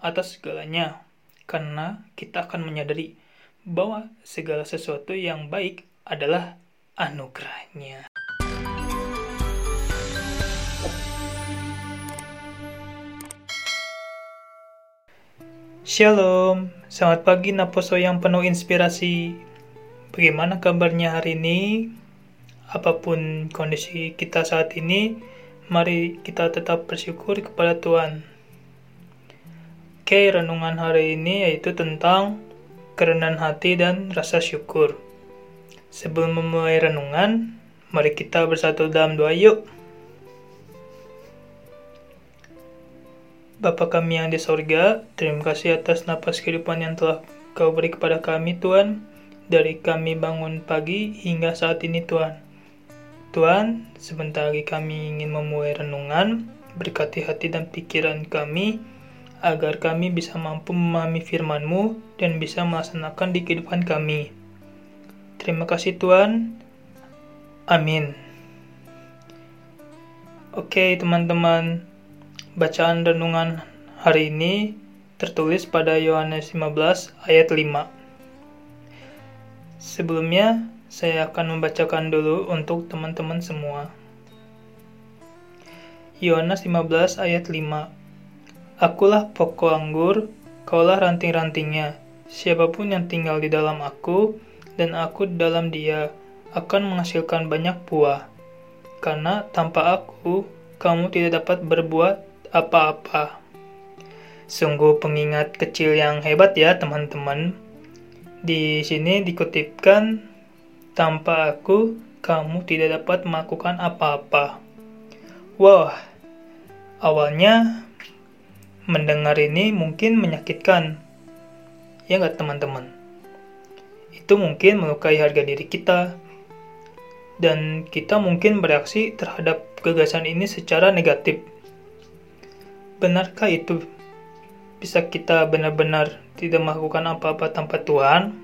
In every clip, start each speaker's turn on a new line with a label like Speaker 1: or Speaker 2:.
Speaker 1: atas segalanya, karena kita akan menyadari bahwa segala sesuatu yang baik adalah anugerahnya. Shalom, selamat pagi Naposo yang penuh inspirasi. Bagaimana kabarnya hari ini? Apa pun kondisi kita saat ini, mari kita tetap bersyukur kepada Tuhan. Oke, renungan hari ini yaitu tentang kerendahan hati dan rasa syukur. Sebelum memulai renungan, mari kita bersatu dalam doa yuk. Bapa kami yang di sorga, terima kasih atas napas kehidupan yang telah Kau beri kepada kami Tuhan, dari kami bangun pagi hingga saat ini Tuhan. Tuhan, sebentar lagi kami ingin memulai renungan, berkati hati dan pikiran kami, agar kami bisa mampu memahami firman-Mu dan bisa melaksanakan di kehidupan kami. Terima kasih Tuhan. Amin. Oke teman-teman, Bacaan renungan hari ini tertulis pada Yohanes 15 ayat 5. Sebelumnya, saya akan membacakan dulu untuk teman-teman semua. Yohanes 15 ayat 5. Akulah pokok anggur, kaulah ranting-rantingnya. Siapa pun yang tinggal di dalam aku dan aku di dalam dia akan menghasilkan banyak buah. Karena tanpa aku, kamu tidak dapat berbuat apa-apa. Sungguh pengingat kecil yang hebat ya teman-teman. Di sini dikutipkan, tanpa aku, kamu tidak dapat melakukan apa-apa. Wah, awalnya mendengar ini mungkin menyakitkan. Ya nggak teman-teman? Itu mungkin melukai harga diri kita. Dan kita mungkin bereaksi terhadap gagasan ini secara negatif benarkah itu bisa kita benar-benar tidak melakukan apa-apa tanpa Tuhan?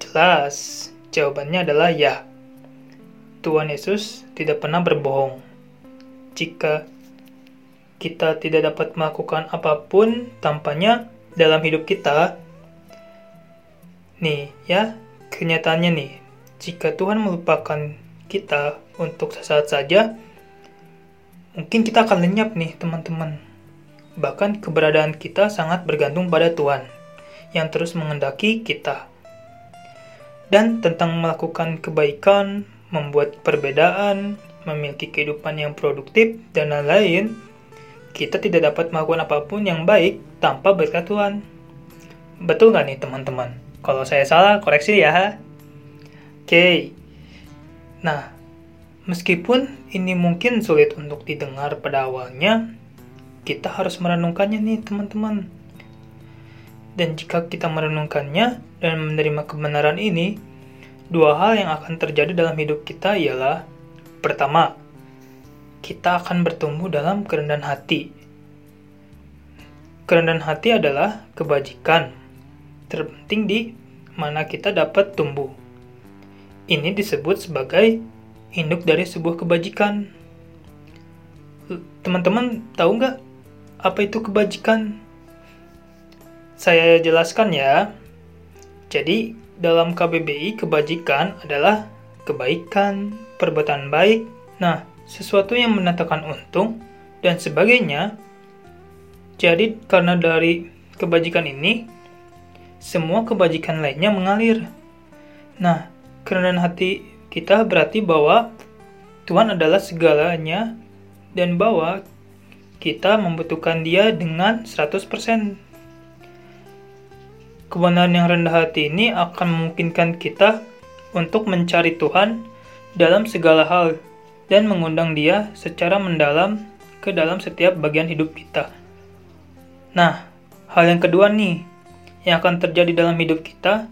Speaker 1: Jelas, jawabannya adalah ya. Tuhan Yesus tidak pernah berbohong. Jika kita tidak dapat melakukan apa pun tampaknya dalam hidup kita, nih ya, kenyataannya nih, jika Tuhan melupakan kita untuk sesaat saja, mungkin kita akan lenyap nih teman-teman. Bahkan keberadaan kita sangat bergantung pada Tuhan yang terus mengendaki kita. Dan tentang melakukan kebaikan, membuat perbedaan, memiliki kehidupan yang produktif, dan lain-lain, kita tidak dapat melakukan apa pun yang baik tanpa berkat Tuhan. Betul nggak nih teman-teman? Kalau saya salah, koreksi ya. Oke. Nah, Meskipun ini mungkin sulit untuk didengar pada awalnya, kita harus merenungkannya nih teman-teman. Dan jika kita merenungkannya dan menerima kebenaran ini, dua hal yang akan terjadi dalam hidup kita ialah pertama, kita akan bertumbuh dalam kerendahan hati. Kerendahan hati adalah kebajikan terpenting di mana kita dapat tumbuh. Ini disebut sebagai induk dari sebuah kebajikan. Teman-teman tahu nggak apa itu kebajikan? Saya jelaskan ya. Jadi, dalam KBBI kebajikan adalah kebaikan, perbuatan baik, nah, sesuatu yang mendatangkan untung, dan sebagainya. Jadi, karena dari kebajikan ini, semua kebajikan lainnya mengalir. Nah, kerendahan hati kita berarti bahwa Tuhan adalah segalanya dan bahwa kita membutuhkan dia dengan 100%. Kebenaran yang rendah hati ini akan memungkinkan kita untuk mencari Tuhan dalam segala hal dan mengundang dia secara mendalam ke dalam setiap bagian hidup kita. Nah, hal yang kedua nih yang akan terjadi dalam hidup kita,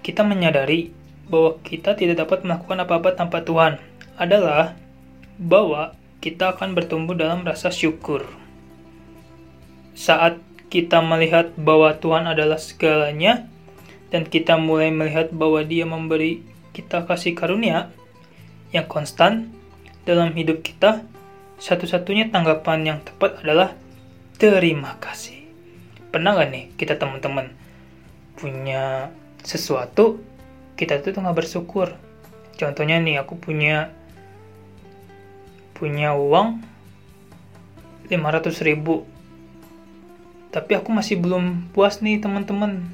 Speaker 1: kita menyadari bahwa kita tidak dapat melakukan apa-apa tanpa Tuhan adalah bahwa kita akan bertumbuh dalam rasa syukur. Saat kita melihat bahwa Tuhan adalah segalanya dan kita mulai melihat bahwa Dia memberi kita kasih karunia yang konstan dalam hidup kita, satu-satunya tanggapan yang tepat adalah terima kasih. Pernah gak nih kita teman-teman punya sesuatu, kita tuh nggak bersyukur. Contohnya nih, aku punya punya uang 500 ribu tapi aku masih belum puas nih teman-teman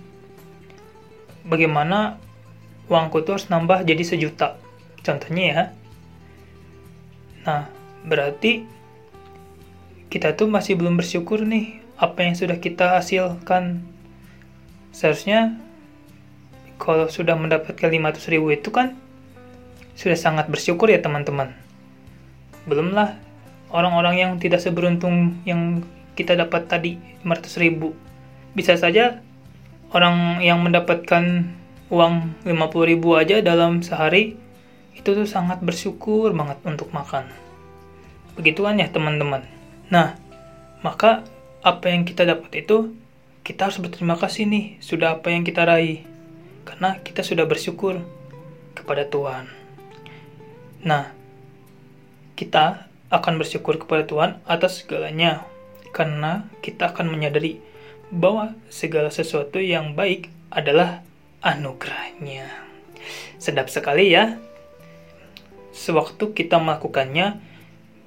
Speaker 1: bagaimana uangku tuh harus nambah jadi sejuta contohnya ya. Nah berarti kita tuh masih belum bersyukur nih apa yang sudah kita hasilkan. Seharusnya kalau sudah mendapatkan 500 ribu itu kan sudah sangat bersyukur ya teman-teman. Belumlah orang-orang yang tidak seberuntung yang kita dapat tadi 500 ribu. Bisa saja orang yang mendapatkan uang 50 ribu aja dalam sehari itu tuh sangat bersyukur banget untuk makan. Begituan ya teman-teman. Nah, maka apa yang kita dapat itu kita harus berterima kasih nih sudah apa yang kita raih. Karena kita sudah bersyukur kepada Tuhan. Nah, kita akan bersyukur kepada Tuhan atas segalanya karena kita akan menyadari bahwa segala sesuatu yang baik adalah anugerahnya. Sedap sekali ya. Sewaktu kita melakukannya,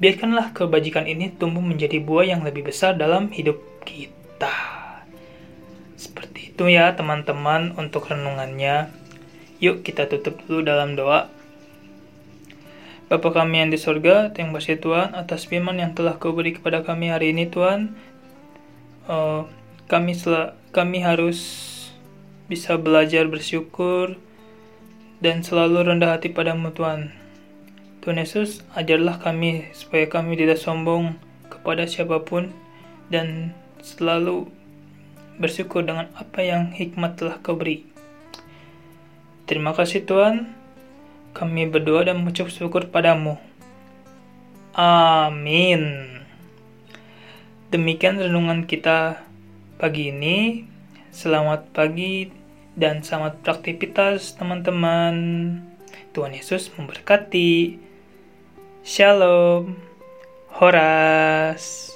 Speaker 1: biarkanlah kebajikan ini tumbuh menjadi buah yang lebih besar dalam hidup kita. Seperti itu ya teman-teman untuk renungannya. Yuk kita tutup dulu dalam doa. Bapa kami yang di sorga, terima kasih Tuhan atas firman yang telah kau beri kepada kami hari ini Tuhan. Uh, kami sel kami harus bisa belajar bersyukur dan selalu rendah hati padamu Tuhan. Tuhan Yesus, ajarlah kami supaya kami tidak sombong kepada siapa pun dan selalu bersyukur dengan apa yang hikmat telah kau beri. Terima kasih Tuhan. Kami berdoa dan mengucap syukur padamu. Amin. Demikian renungan kita pagi ini. Selamat pagi dan selamat beraktivitas teman-teman. Tuhan Yesus memberkati. Shalom. Horas.